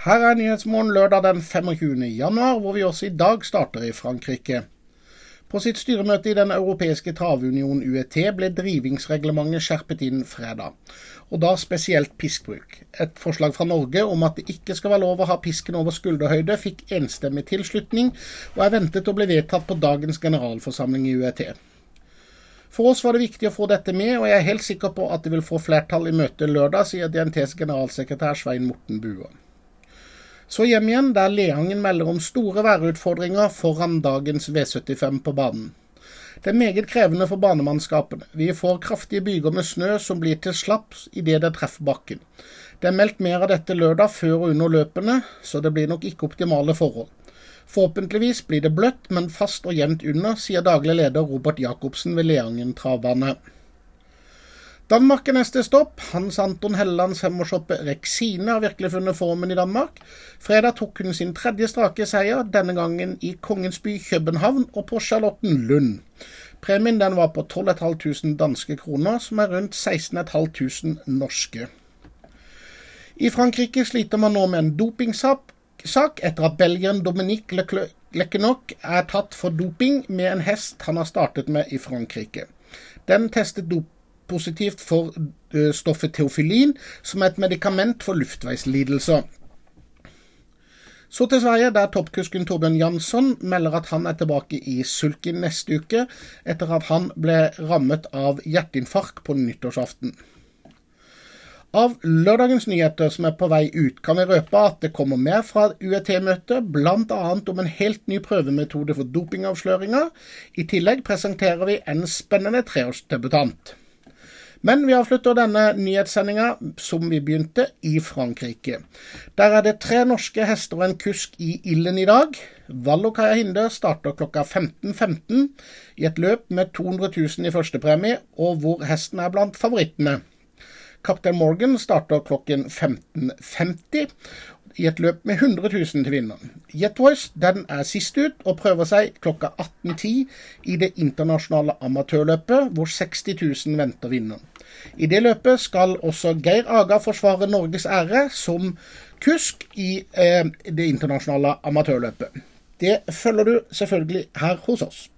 Her er Nyhetsmorgen lørdag den 25. januar, hvor vi også i dag starter i Frankrike. På sitt styremøte i Den europeiske travunion UET ble drivingsreglementet skjerpet inn fredag, og da spesielt piskbruk. Et forslag fra Norge om at det ikke skal være lov å ha pisken over skulderhøyde, fikk enstemmig tilslutning, og er ventet å bli vedtatt på dagens generalforsamling i UET. For oss var det viktig å få dette med, og jeg er helt sikker på at det vil få flertall i møtet lørdag, sier DNTs generalsekretær Svein Morten Bua. Så hjem igjen, der Leangen melder om store værutfordringer foran dagens V75 på banen. Det er meget krevende for banemannskapene. Vi får kraftige byger med snø som blir til slaps idet det treffer bakken. Det er meldt mer av dette lørdag før og under løpene, så det blir nok ikke optimale forhold. Forhåpentligvis blir det bløtt, men fast og jevnt under, sier daglig leder Robert Jacobsen ved Leangen travbane. Danmark er neste stopp. Hans Anton Hellelands femårshoppe Rexine har virkelig funnet formen i Danmark. Fredag tok hun sin tredje strake seier, denne gangen i Kongens by København og på Charlottenlund. Premien den var på 12 500 danske kroner, som er rundt 16 500 norske. I Frankrike sliter man nå med en dopingsak etter at belgieren Dominique Lecquenoc er tatt for doping med en hest han har startet med i Frankrike. Den testet doping positivt for eh, stoffet teofilin, som er et medikament for luftveislidelser. Så til Sverige, der toppkusken Torbjørn Jansson melder at han er tilbake i sulken neste uke, etter at han ble rammet av hjerteinfarkt på nyttårsaften. Av lørdagens nyheter som er på vei ut, kan vi røpe at det kommer mer fra UET-møtet, bl.a. om en helt ny prøvemetode for dopingavsløringer. I tillegg presenterer vi en spennende treårsdebutant. Men vi avslutter denne nyhetssendinga som vi begynte, i Frankrike. Der er det tre norske hester og en kusk i ilden i dag. Vallo Hinde starter klokka 15.15 .15 i et løp med 200 000 i førstepremie, og hvor hesten er blant favorittene. Kaptein Morgan starter klokken 15.50 i et løp med 100 000 til vinneren. Jetvoice den er sist ut og prøver seg klokka 18.10 i det internasjonale amatørløpet, hvor 60 000 venter vinneren. I det løpet skal også Geir Aga forsvare Norges ære som kusk i eh, det internasjonale amatørløpet. Det følger du selvfølgelig her hos oss.